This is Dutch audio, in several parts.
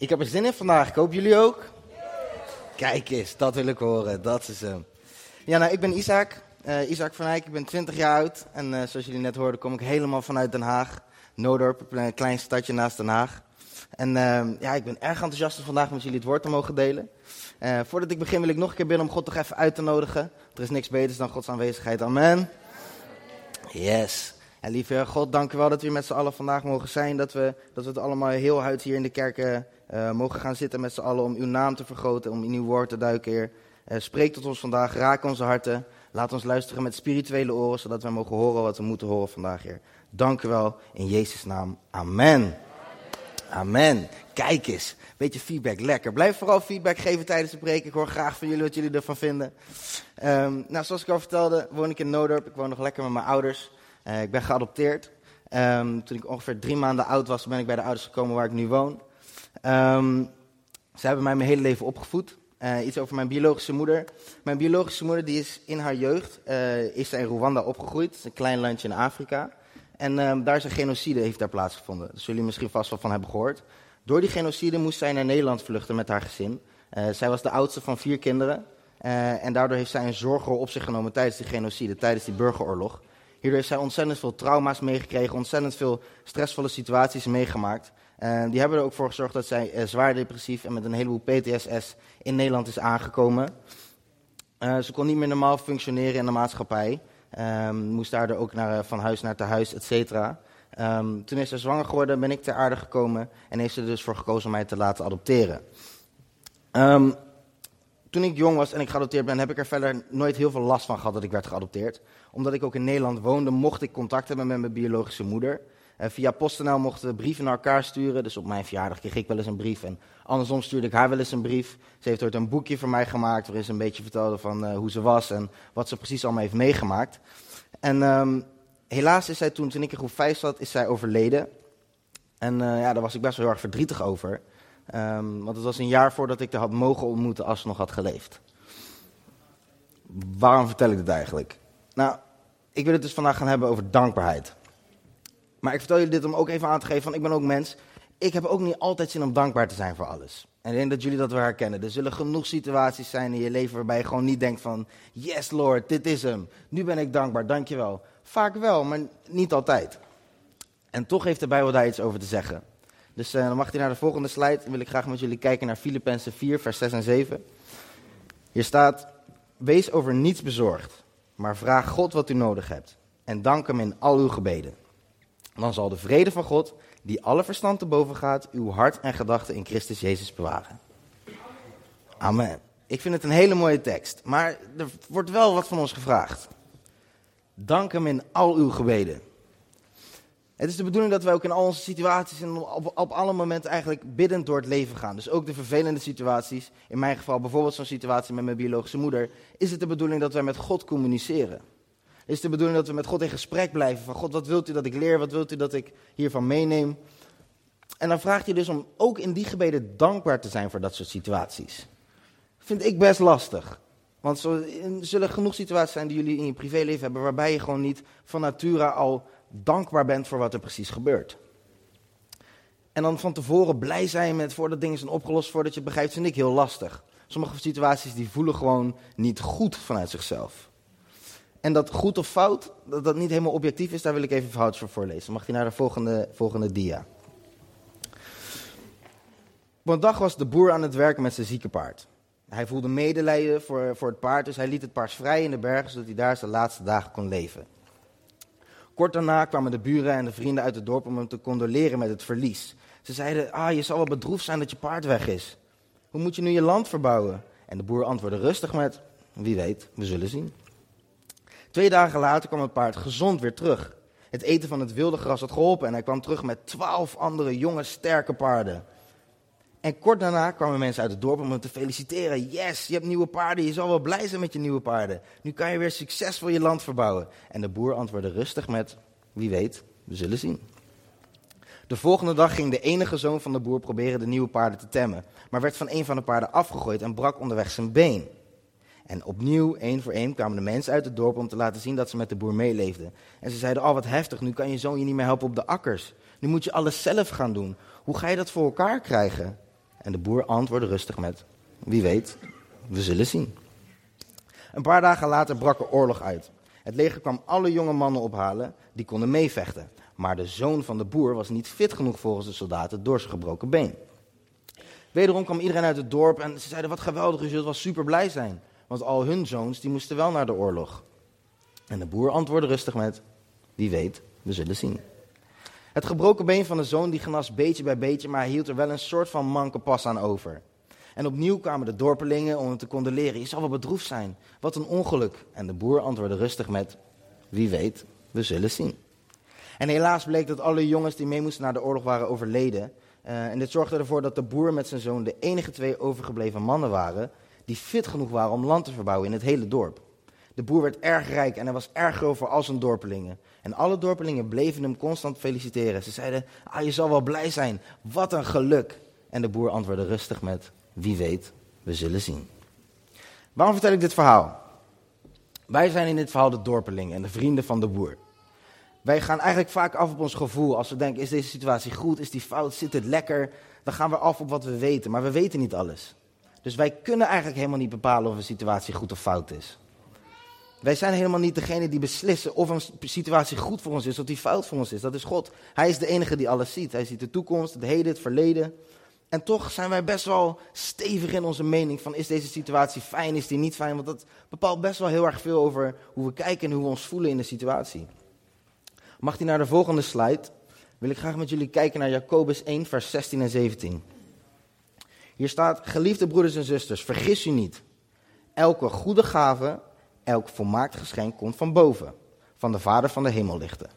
Ik heb er zin in vandaag. Ik hoop jullie ook. Kijk eens, dat wil ik horen. Dat is hem. Ja, nou, ik ben Isaac. Uh, Isaac van Eyck. Ik ben 20 jaar oud. En uh, zoals jullie net hoorden, kom ik helemaal vanuit Den Haag. Noodorp, een klein stadje naast Den Haag. En uh, ja, ik ben erg enthousiast om vandaag met jullie het woord te mogen delen. Uh, voordat ik begin wil ik nog een keer bidden om God toch even uit te nodigen. Er is niks beters dan Gods aanwezigheid. Amen. Yes. En lieve God, dank u wel dat we met z'n allen vandaag mogen zijn. Dat we, dat we het allemaal heel huid hier in de kerk uh, mogen gaan zitten met z'n allen om uw naam te vergroten, om in uw woord te duiken, Heer. Uh, spreek tot ons vandaag, raak onze harten. Laat ons luisteren met spirituele oren, zodat we mogen horen wat we moeten horen vandaag, Heer. Dank u wel, in Jezus' naam. Amen. Amen. Kijk eens. Beetje feedback, lekker. Blijf vooral feedback geven tijdens de preek. Ik hoor graag van jullie wat jullie ervan vinden. Um, nou, zoals ik al vertelde, woon ik in Noodorp. Ik woon nog lekker met mijn ouders. Uh, ik ben geadopteerd. Um, toen ik ongeveer drie maanden oud was, ben ik bij de ouders gekomen waar ik nu woon. Um, ze hebben mij mijn hele leven opgevoed. Uh, iets over mijn biologische moeder. Mijn biologische moeder die is in haar jeugd uh, is in Rwanda opgegroeid. Een klein landje in Afrika. En um, daar is een genocide heeft daar plaatsgevonden. Dat zullen jullie misschien vast wel van hebben gehoord. Door die genocide moest zij naar Nederland vluchten met haar gezin. Zij was de oudste van vier kinderen. En daardoor heeft zij een zorgrol op zich genomen tijdens die genocide, tijdens die burgeroorlog. Hierdoor heeft zij ontzettend veel trauma's meegekregen, ontzettend veel stressvolle situaties meegemaakt. Uh, die hebben er ook voor gezorgd dat zij uh, zwaar depressief en met een heleboel PTSS in Nederland is aangekomen. Uh, ze kon niet meer normaal functioneren in de maatschappij. Um, moest daardoor ook naar, van huis naar te huis, et cetera. Um, toen is ze zwanger geworden, ben ik ter aarde gekomen en heeft ze er dus voor gekozen om mij te laten adopteren. Um, toen ik jong was en ik geadopteerd ben, heb ik er verder nooit heel veel last van gehad dat ik werd geadopteerd. Omdat ik ook in Nederland woonde, mocht ik contact hebben met mijn biologische moeder. Uh, via PostNL mochten we brieven naar elkaar sturen. Dus op mijn verjaardag kreeg ik wel eens een brief. En andersom stuurde ik haar wel eens een brief. Ze heeft ooit een boekje voor mij gemaakt. waarin ze een beetje vertelde van uh, hoe ze was en wat ze precies allemaal heeft meegemaakt. En um, helaas is zij toen, toen ik in groep 5 zat, is zij overleden. En uh, ja, daar was ik best wel heel erg verdrietig over. Um, want het was een jaar voordat ik haar had mogen ontmoeten als ze nog had geleefd. Waarom vertel ik dit eigenlijk? Nou, ik wil het dus vandaag gaan hebben over dankbaarheid. Maar ik vertel jullie dit om ook even aan te geven, van ik ben ook mens. Ik heb ook niet altijd zin om dankbaar te zijn voor alles. En ik denk dat jullie dat wel herkennen. Er zullen genoeg situaties zijn in je leven waarbij je gewoon niet denkt van... Yes Lord, dit is hem. Nu ben ik dankbaar, dankjewel. Vaak wel, maar niet altijd. En toch heeft de Bijbel daar iets over te zeggen. Dus uh, dan mag hij naar de volgende slide. Dan wil ik graag met jullie kijken naar Filippenzen 4, vers 6 en 7. Hier staat, wees over niets bezorgd, maar vraag God wat u nodig hebt. En dank hem in al uw gebeden. Dan zal de vrede van God, die alle verstand te boven gaat, uw hart en gedachten in Christus Jezus bewaren. Amen. Ik vind het een hele mooie tekst, maar er wordt wel wat van ons gevraagd. Dank hem in al uw gebeden. Het is de bedoeling dat wij ook in al onze situaties en op, op alle momenten eigenlijk biddend door het leven gaan. Dus ook de vervelende situaties, in mijn geval bijvoorbeeld zo'n situatie met mijn biologische moeder, is het de bedoeling dat wij met God communiceren. Is het de bedoeling dat we met God in gesprek blijven van God, wat wilt u dat ik leer, wat wilt u dat ik hiervan meeneem? En dan vraagt hij dus om ook in die gebeden dankbaar te zijn voor dat soort situaties. Vind ik best lastig. Want er zullen genoeg situaties zijn die jullie in je privéleven hebben waarbij je gewoon niet van nature al dankbaar bent voor wat er precies gebeurt. En dan van tevoren blij zijn met voordat dingen zijn opgelost, voordat je het begrijpt, vind ik heel lastig. Sommige situaties die voelen gewoon niet goed vanuit zichzelf. En dat goed of fout, dat dat niet helemaal objectief is, daar wil ik even verhouds voor voorlezen. Mag hij naar de volgende, volgende dia. Op een dag was de boer aan het werken met zijn zieke paard. Hij voelde medelijden voor, voor het paard, dus hij liet het paard vrij in de bergen, zodat hij daar zijn laatste dagen kon leven. Kort daarna kwamen de buren en de vrienden uit het dorp om hem te condoleren met het verlies. Ze zeiden, ah, je zal wel bedroefd zijn dat je paard weg is. Hoe moet je nu je land verbouwen? En de boer antwoordde rustig met, wie weet, we zullen zien. Twee dagen later kwam het paard gezond weer terug. Het eten van het wilde gras had geholpen en hij kwam terug met twaalf andere jonge, sterke paarden. En kort daarna kwamen mensen uit het dorp om hem te feliciteren. Yes, je hebt nieuwe paarden, je zal wel blij zijn met je nieuwe paarden. Nu kan je weer succesvol je land verbouwen. En de boer antwoordde rustig met, wie weet, we zullen zien. De volgende dag ging de enige zoon van de boer proberen de nieuwe paarden te temmen, maar werd van een van de paarden afgegooid en brak onderweg zijn been. En opnieuw, één voor één, kwamen de mensen uit het dorp om te laten zien dat ze met de boer meeleefden. En ze zeiden, oh wat heftig, nu kan je zoon je niet meer helpen op de akkers. Nu moet je alles zelf gaan doen. Hoe ga je dat voor elkaar krijgen? En de boer antwoordde rustig met: Wie weet, we zullen zien. Een paar dagen later brak er oorlog uit. Het leger kwam alle jonge mannen ophalen die konden meevechten. Maar de zoon van de boer was niet fit genoeg volgens de soldaten door zijn gebroken been. Wederom kwam iedereen uit het dorp en ze zeiden: Wat geweldig, je zult wel super blij zijn. Want al hun zoons die moesten wel naar de oorlog. En de boer antwoordde rustig met: Wie weet, we zullen zien. Het gebroken been van de zoon die genas beetje bij beetje, maar hij hield er wel een soort van manke pas aan over. En opnieuw kwamen de dorpelingen om hem te condoleren. Je zal wel bedroefd zijn. Wat een ongeluk. En de boer antwoordde rustig met: Wie weet, we zullen zien. En helaas bleek dat alle jongens die mee moesten naar de oorlog waren overleden. Uh, en dit zorgde ervoor dat de boer met zijn zoon de enige twee overgebleven mannen waren. die fit genoeg waren om land te verbouwen in het hele dorp. De boer werd erg rijk en hij was erg groot voor al zijn dorpelingen. En alle dorpelingen bleven hem constant feliciteren. Ze zeiden: ah, Je zal wel blij zijn. Wat een geluk. En de boer antwoordde rustig met: Wie weet, we zullen zien. Waarom vertel ik dit verhaal? Wij zijn in dit verhaal de dorpelingen en de vrienden van de boer. Wij gaan eigenlijk vaak af op ons gevoel. Als we denken, is deze situatie goed, is die fout, zit het lekker? Dan gaan we af op wat we weten, maar we weten niet alles. Dus wij kunnen eigenlijk helemaal niet bepalen of een situatie goed of fout is. Wij zijn helemaal niet degene die beslissen of een situatie goed voor ons is of die fout voor ons is. Dat is God. Hij is de enige die alles ziet. Hij ziet de toekomst, het heden, het verleden. En toch zijn wij best wel stevig in onze mening van is deze situatie fijn, is die niet fijn. Want dat bepaalt best wel heel erg veel over hoe we kijken en hoe we ons voelen in de situatie. Mag hij naar de volgende slide? Wil ik graag met jullie kijken naar Jacobus 1, vers 16 en 17. Hier staat, geliefde broeders en zusters, vergis u niet. Elke goede gave, elk volmaakt geschenk komt van boven, van de Vader van de hemellichten.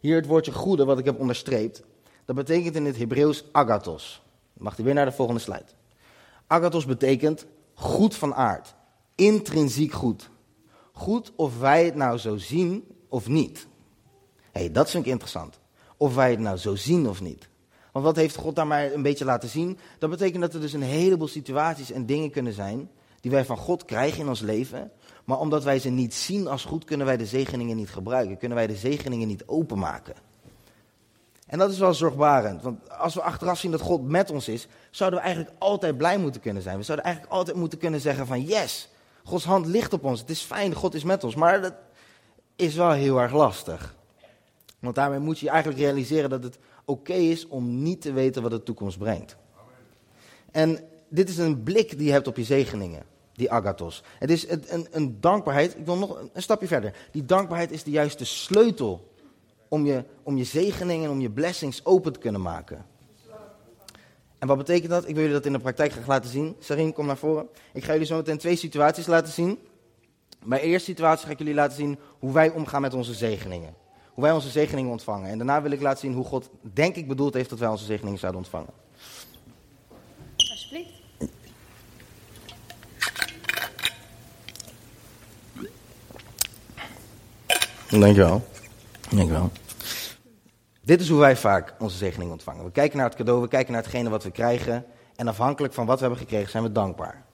Hier het woordje goede, wat ik heb onderstreept, dat betekent in het Hebreeuws agathos. Mag u weer naar de volgende slide. Agathos betekent goed van aard, intrinsiek goed. Goed of wij het nou zo zien of niet. Hé, hey, dat vind ik interessant. Of wij het nou zo zien of niet. Want wat heeft God daar maar een beetje laten zien? Dat betekent dat er dus een heleboel situaties en dingen kunnen zijn die wij van God krijgen in ons leven. Maar omdat wij ze niet zien als goed, kunnen wij de zegeningen niet gebruiken. Kunnen wij de zegeningen niet openmaken. En dat is wel zorgbarend. Want als we achteraf zien dat God met ons is, zouden we eigenlijk altijd blij moeten kunnen zijn. We zouden eigenlijk altijd moeten kunnen zeggen van yes, Gods hand ligt op ons. Het is fijn, God is met ons. Maar dat is wel heel erg lastig. Want daarmee moet je eigenlijk realiseren dat het oké is om niet te weten wat de toekomst brengt. En dit is een blik die je hebt op je zegeningen, die agathos. Het is een, een dankbaarheid, ik wil nog een stapje verder. Die dankbaarheid is de juiste sleutel om je, om je zegeningen, om je blessings open te kunnen maken. En wat betekent dat? Ik wil jullie dat in de praktijk graag laten zien. Sarin, kom naar voren. Ik ga jullie zo meteen twee situaties laten zien. Bij eerste situatie ga ik jullie laten zien hoe wij omgaan met onze zegeningen. Hoe wij onze zegeningen ontvangen. En daarna wil ik laten zien hoe God, denk ik, bedoeld heeft dat wij onze zegeningen zouden ontvangen. Dankjewel. Dankjewel. Dit is hoe wij vaak onze zegeningen ontvangen. We kijken naar het cadeau, we kijken naar hetgene wat we krijgen. En afhankelijk van wat we hebben gekregen zijn we dankbaar.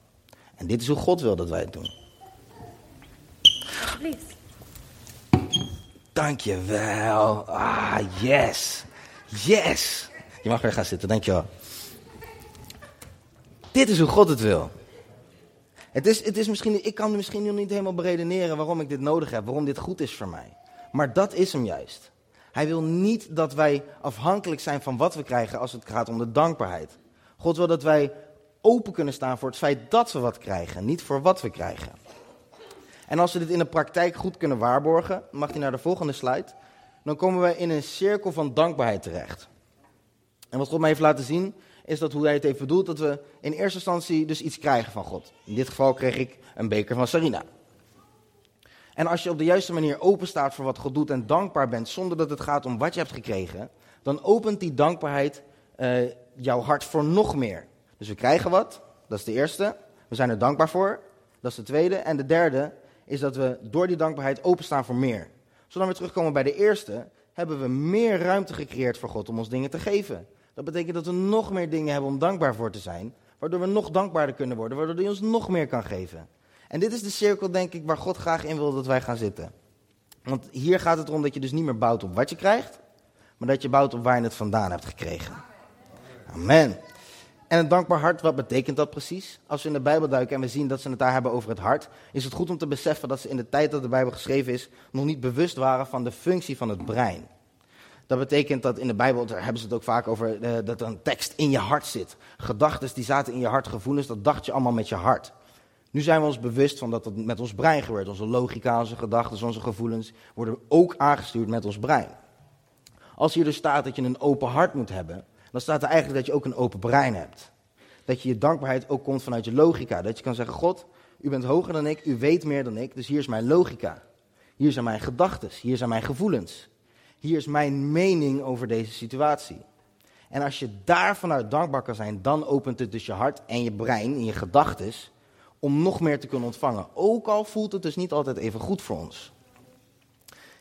En dit is hoe God wil dat wij het doen. Alsjeblieft. Dankjewel. Ah, yes. Yes. Je mag weer gaan zitten, dankjewel. Dit is hoe God het wil. Het is, het is misschien, ik kan misschien nog niet helemaal beredeneren waarom ik dit nodig heb, waarom dit goed is voor mij. Maar dat is hem juist. Hij wil niet dat wij afhankelijk zijn van wat we krijgen als het gaat om de dankbaarheid. God wil dat wij open kunnen staan voor het feit dat we wat krijgen, niet voor wat we krijgen. En als we dit in de praktijk goed kunnen waarborgen, mag je naar de volgende slide, dan komen we in een cirkel van dankbaarheid terecht. En wat God mij heeft laten zien, is dat hoe hij het heeft bedoeld, dat we in eerste instantie dus iets krijgen van God. In dit geval kreeg ik een beker van Sarina. En als je op de juiste manier open staat voor wat God doet en dankbaar bent, zonder dat het gaat om wat je hebt gekregen, dan opent die dankbaarheid uh, jouw hart voor nog meer. Dus we krijgen wat, dat is de eerste. We zijn er dankbaar voor, dat is de tweede. En de derde is dat we door die dankbaarheid openstaan voor meer. Zodat we terugkomen bij de eerste, hebben we meer ruimte gecreëerd voor God om ons dingen te geven. Dat betekent dat we nog meer dingen hebben om dankbaar voor te zijn, waardoor we nog dankbaarder kunnen worden, waardoor hij ons nog meer kan geven. En dit is de cirkel, denk ik, waar God graag in wil dat wij gaan zitten. Want hier gaat het erom dat je dus niet meer bouwt op wat je krijgt, maar dat je bouwt op waar je het vandaan hebt gekregen. Amen. En een dankbaar hart, wat betekent dat precies? Als we in de Bijbel duiken en we zien dat ze het daar hebben over het hart, is het goed om te beseffen dat ze in de tijd dat de Bijbel geschreven is, nog niet bewust waren van de functie van het brein. Dat betekent dat in de Bijbel, daar hebben ze het ook vaak over, uh, dat er een tekst in je hart zit. Gedachten die zaten in je hart, gevoelens, dat dacht je allemaal met je hart. Nu zijn we ons bewust van dat dat met ons brein gebeurt. Onze logica, onze gedachten, onze gevoelens worden ook aangestuurd met ons brein. Als hier dus staat dat je een open hart moet hebben, dan staat er eigenlijk dat je ook een open brein hebt. Dat je je dankbaarheid ook komt vanuit je logica. Dat je kan zeggen, God, u bent hoger dan ik, u weet meer dan ik, dus hier is mijn logica. Hier zijn mijn gedachten, hier zijn mijn gevoelens. Hier is mijn mening over deze situatie. En als je daar vanuit dankbaar kan zijn, dan opent het dus je hart en je brein en je gedachten om nog meer te kunnen ontvangen. Ook al voelt het dus niet altijd even goed voor ons.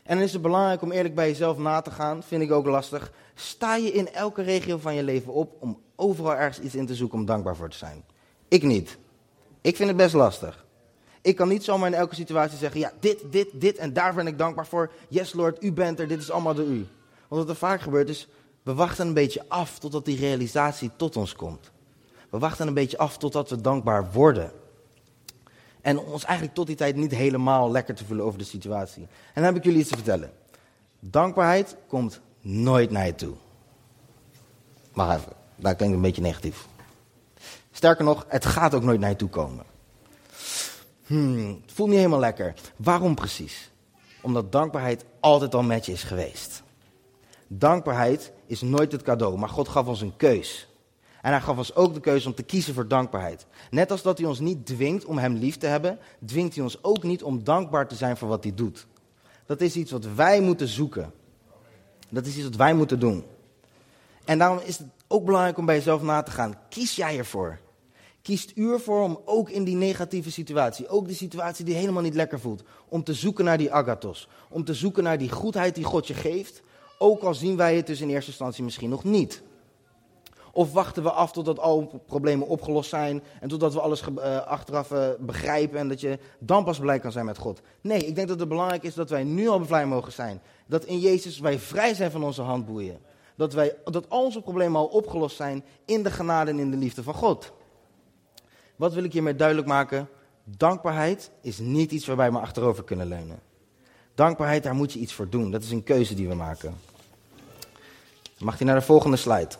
En dan is het belangrijk om eerlijk bij jezelf na te gaan, vind ik ook lastig. Sta je in elke regio van je leven op om overal ergens iets in te zoeken om dankbaar voor te zijn? Ik niet. Ik vind het best lastig. Ik kan niet zomaar in elke situatie zeggen, ja, dit, dit, dit en daar ben ik dankbaar voor. Yes, Lord, u bent er, dit is allemaal door u. Want wat er vaak gebeurt is, we wachten een beetje af totdat die realisatie tot ons komt. We wachten een beetje af totdat we dankbaar worden. En ons eigenlijk tot die tijd niet helemaal lekker te voelen over de situatie. En dan heb ik jullie iets te vertellen. Dankbaarheid komt nooit naar je toe. Wacht even, dat klinkt een beetje negatief. Sterker nog, het gaat ook nooit naar je toe komen. Hmm, het voelt niet helemaal lekker. Waarom precies? Omdat dankbaarheid altijd al met je is geweest. Dankbaarheid is nooit het cadeau, maar God gaf ons een keus. En hij gaf ons ook de keuze om te kiezen voor dankbaarheid. Net als dat hij ons niet dwingt om hem lief te hebben, dwingt hij ons ook niet om dankbaar te zijn voor wat hij doet. Dat is iets wat wij moeten zoeken. Dat is iets wat wij moeten doen. En daarom is het ook belangrijk om bij jezelf na te gaan. Kies jij ervoor? Kiest u ervoor om ook in die negatieve situatie, ook die situatie die helemaal niet lekker voelt, om te zoeken naar die agathos. Om te zoeken naar die goedheid die God je geeft, ook al zien wij het dus in eerste instantie misschien nog niet. Of wachten we af totdat al problemen opgelost zijn en totdat we alles uh, achteraf uh, begrijpen en dat je dan pas blij kan zijn met God? Nee, ik denk dat het belangrijk is dat wij nu al blij mogen zijn. Dat in Jezus wij vrij zijn van onze handboeien. Dat, wij, dat al onze problemen al opgelost zijn in de genade en in de liefde van God. Wat wil ik hiermee duidelijk maken? Dankbaarheid is niet iets waarbij we achterover kunnen leunen. Dankbaarheid, daar moet je iets voor doen. Dat is een keuze die we maken. Mag hij naar de volgende slide?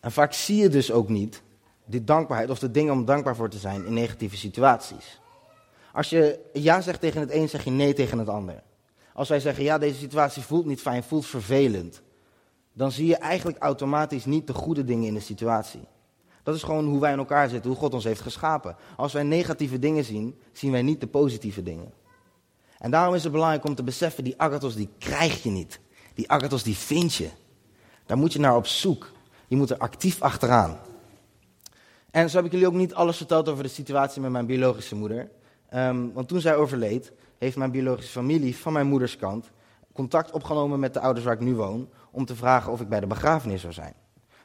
En vaak zie je dus ook niet die dankbaarheid of de dingen om dankbaar voor te zijn in negatieve situaties. Als je ja zegt tegen het een, zeg je nee tegen het ander. Als wij zeggen ja, deze situatie voelt niet fijn, voelt vervelend, dan zie je eigenlijk automatisch niet de goede dingen in de situatie. Dat is gewoon hoe wij in elkaar zitten, hoe God ons heeft geschapen. Als wij negatieve dingen zien, zien wij niet de positieve dingen. En daarom is het belangrijk om te beseffen, die agathos die krijg je niet. Die agathos die vind je. Daar moet je naar op zoek. Je moet er actief achteraan. En zo heb ik jullie ook niet alles verteld over de situatie met mijn biologische moeder. Um, want toen zij overleed, heeft mijn biologische familie van mijn moeders kant contact opgenomen met de ouders waar ik nu woon. Om te vragen of ik bij de begrafenis zou zijn.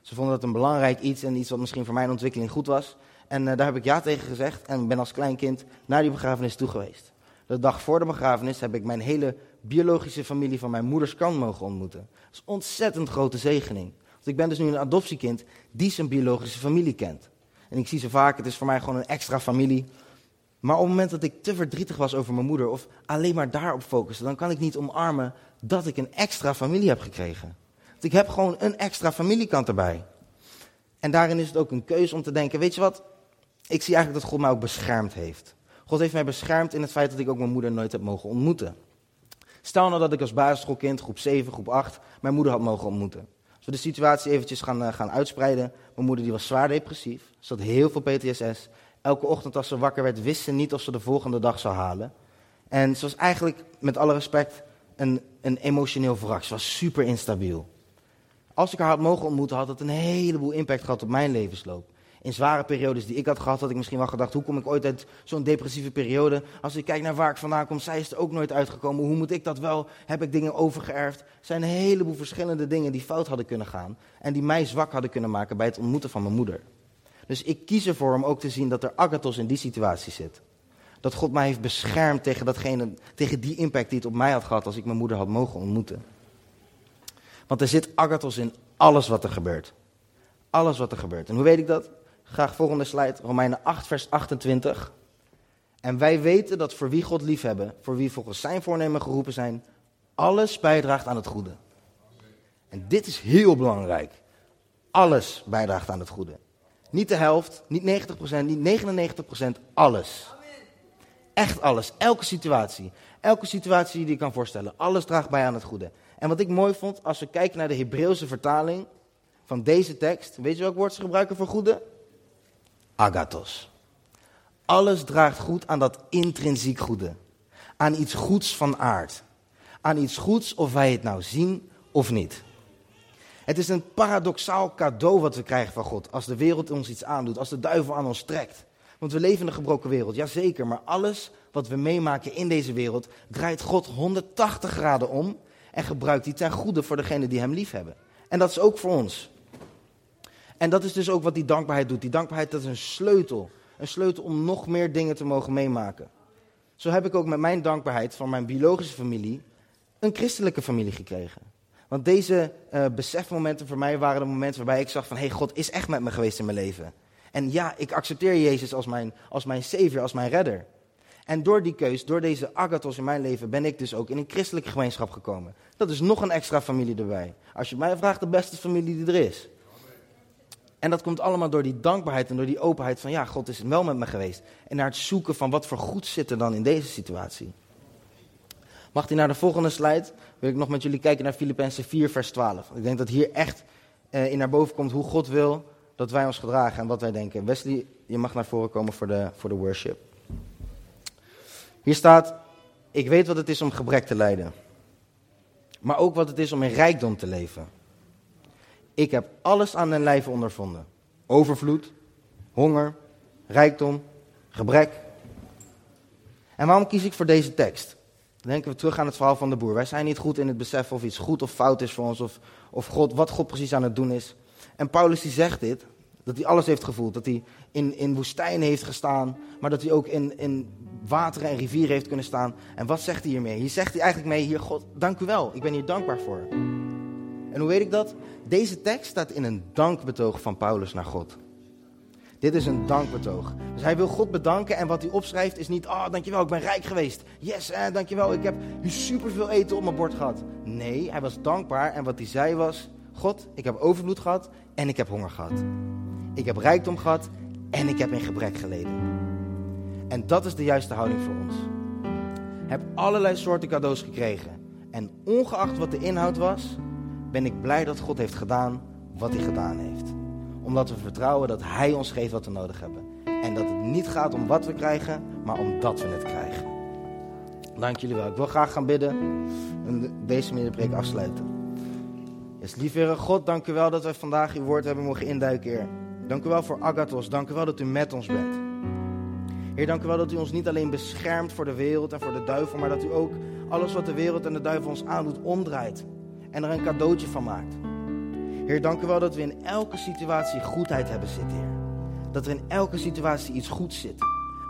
Ze vonden dat een belangrijk iets en iets wat misschien voor mijn ontwikkeling goed was. En uh, daar heb ik ja tegen gezegd en ben als kleinkind naar die begrafenis toe geweest. De dag voor de begrafenis heb ik mijn hele biologische familie van mijn moeders kant mogen ontmoeten. Dat is een ontzettend grote zegening ik ben dus nu een adoptiekind die zijn biologische familie kent. En ik zie ze vaak, het is voor mij gewoon een extra familie. Maar op het moment dat ik te verdrietig was over mijn moeder of alleen maar daarop focuste, dan kan ik niet omarmen dat ik een extra familie heb gekregen. Want ik heb gewoon een extra familiekant erbij. En daarin is het ook een keuze om te denken, weet je wat, ik zie eigenlijk dat God mij ook beschermd heeft. God heeft mij beschermd in het feit dat ik ook mijn moeder nooit heb mogen ontmoeten. Stel nou dat ik als basisschoolkind, groep 7, groep 8, mijn moeder had mogen ontmoeten we de situatie eventjes gaan, uh, gaan uitspreiden. Mijn moeder die was zwaar depressief. Ze had heel veel PTSS. Elke ochtend als ze wakker werd, wist ze niet of ze de volgende dag zou halen. En ze was eigenlijk, met alle respect, een, een emotioneel wrak. Ze was super instabiel. Als ik haar had mogen ontmoeten, had het een heleboel impact gehad op mijn levensloop in zware periodes die ik had gehad, had ik misschien wel gedacht: hoe kom ik ooit uit zo'n depressieve periode? Als ik kijk naar waar ik vandaan kom, zij is er ook nooit uitgekomen. Hoe moet ik dat wel? Heb ik dingen overgeërfd? Er zijn een heleboel verschillende dingen die fout hadden kunnen gaan en die mij zwak hadden kunnen maken bij het ontmoeten van mijn moeder. Dus ik kies ervoor om ook te zien dat er agathos in die situatie zit. Dat God mij heeft beschermd tegen, datgene, tegen die impact die het op mij had gehad als ik mijn moeder had mogen ontmoeten. Want er zit agathos in alles wat er gebeurt. Alles wat er gebeurt. En hoe weet ik dat? Graag volgende slide, Romeinen 8, vers 28. En wij weten dat voor wie God liefhebben, voor wie volgens zijn voornemen geroepen zijn, alles bijdraagt aan het goede. En dit is heel belangrijk. Alles bijdraagt aan het goede. Niet de helft, niet 90%, niet 99%, alles. Echt alles, elke situatie. Elke situatie die je kan voorstellen. Alles draagt bij aan het goede. En wat ik mooi vond, als we kijken naar de Hebreeuwse vertaling van deze tekst. Weet je welk woord ze gebruiken voor goede? Agathos. Alles draagt goed aan dat intrinsiek goede. Aan iets goeds van aard. Aan iets goeds of wij het nou zien of niet. Het is een paradoxaal cadeau wat we krijgen van God. Als de wereld ons iets aandoet, als de duivel aan ons trekt. Want we leven in een gebroken wereld, jazeker. Maar alles wat we meemaken in deze wereld draait God 180 graden om. En gebruikt die ten goede voor degenen die hem lief hebben. En dat is ook voor ons. En dat is dus ook wat die dankbaarheid doet. Die dankbaarheid dat is een sleutel. Een sleutel om nog meer dingen te mogen meemaken. Zo heb ik ook met mijn dankbaarheid van mijn biologische familie een christelijke familie gekregen. Want deze uh, besefmomenten voor mij waren de momenten waarbij ik zag van... hé, hey, God is echt met me geweest in mijn leven. En ja, ik accepteer Jezus als mijn, als mijn savior, als mijn redder. En door die keus, door deze agathos in mijn leven, ben ik dus ook in een christelijke gemeenschap gekomen. Dat is nog een extra familie erbij. Als je mij vraagt, de beste familie die er is. En dat komt allemaal door die dankbaarheid en door die openheid van ja, God is wel met me geweest. En naar het zoeken van wat voor goed zit er dan in deze situatie. Mag hij naar de volgende slide? Wil ik nog met jullie kijken naar Filippenzen 4, vers 12. Ik denk dat hier echt uh, in naar boven komt hoe God wil dat wij ons gedragen en wat wij denken. Wesley, je mag naar voren komen voor de, voor de worship. Hier staat, ik weet wat het is om gebrek te lijden. Maar ook wat het is om in rijkdom te leven. Ik heb alles aan mijn lijf ondervonden. Overvloed, honger, rijkdom, gebrek. En waarom kies ik voor deze tekst? Dan denken we terug aan het verhaal van de boer. Wij zijn niet goed in het besef of iets goed of fout is voor ons, of, of God, wat God precies aan het doen is. En Paulus die zegt dit, dat hij alles heeft gevoeld. Dat hij in, in woestijnen heeft gestaan, maar dat hij ook in, in wateren en rivieren heeft kunnen staan. En wat zegt hij hiermee? Hier zegt hij eigenlijk mee, hier God, dank u wel, ik ben hier dankbaar voor. En hoe weet ik dat? Deze tekst staat in een dankbetoog van Paulus naar God. Dit is een dankbetoog. Dus hij wil God bedanken en wat hij opschrijft is niet, oh, dankjewel, ik ben rijk geweest. Yes, eh, dankjewel, ik heb superveel eten op mijn bord gehad. Nee, hij was dankbaar en wat hij zei was, God, ik heb overvloed gehad en ik heb honger gehad. Ik heb rijkdom gehad en ik heb in gebrek geleden. En dat is de juiste houding voor ons. Heb allerlei soorten cadeaus gekregen. En ongeacht wat de inhoud was, ben ik blij dat God heeft gedaan wat hij gedaan heeft. Omdat we vertrouwen dat hij ons geeft wat we nodig hebben. En dat het niet gaat om wat we krijgen, maar omdat we het krijgen. Dank jullie wel. Ik wil graag gaan bidden en deze middenpreek afsluiten. Yes, lieve God, dank u wel dat wij vandaag uw woord hebben mogen induiken. Dank u wel voor Agathos. Dank u wel dat u met ons bent. Heer, dank u wel dat u ons niet alleen beschermt voor de wereld en voor de duivel, maar dat u ook alles wat de wereld en de duivel ons aandoet omdraait en er een cadeautje van maakt. Heer, dank u wel dat we in elke situatie goedheid hebben zitten, Heer. Dat er in elke situatie iets goeds zit.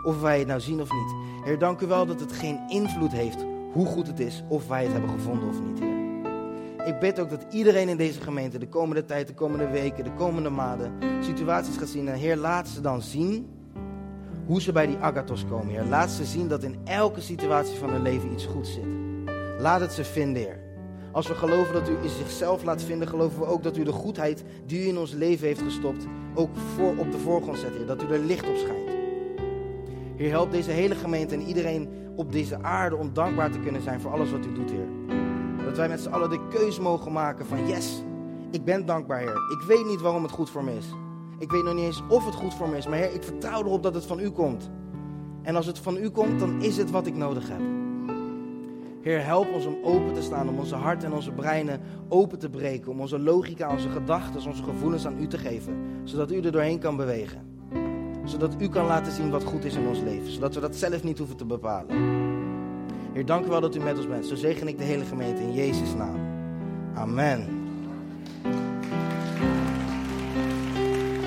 Of wij het nou zien of niet. Heer, dank u wel dat het geen invloed heeft hoe goed het is of wij het hebben gevonden of niet. Ik bid ook dat iedereen in deze gemeente de komende tijd, de komende weken, de komende maanden situaties gaat zien. En Heer, laat ze dan zien hoe ze bij die agathos komen, Heer. Laat ze zien dat in elke situatie van hun leven iets goeds zit. Laat het ze vinden, Heer. Als we geloven dat u in zichzelf laat vinden, geloven we ook dat u de goedheid die u in ons leven heeft gestopt, ook voor, op de voorgrond zet, Heer. Dat u er licht op schijnt. Heer, help deze hele gemeente en iedereen op deze aarde om dankbaar te kunnen zijn voor alles wat u doet, Heer. Dat wij met z'n allen de keus mogen maken van yes, ik ben dankbaar, Heer. Ik weet niet waarom het goed voor me is. Ik weet nog niet eens of het goed voor me is, maar Heer, ik vertrouw erop dat het van u komt. En als het van u komt, dan is het wat ik nodig heb. Heer, help ons om open te staan, om onze hart en onze breinen open te breken, om onze logica, onze gedachten, onze gevoelens aan u te geven, zodat u er doorheen kan bewegen. Zodat u kan laten zien wat goed is in ons leven, zodat we dat zelf niet hoeven te bepalen. Heer, dank u wel dat u met ons bent. Zo zegen ik de hele gemeente in Jezus' naam. Amen.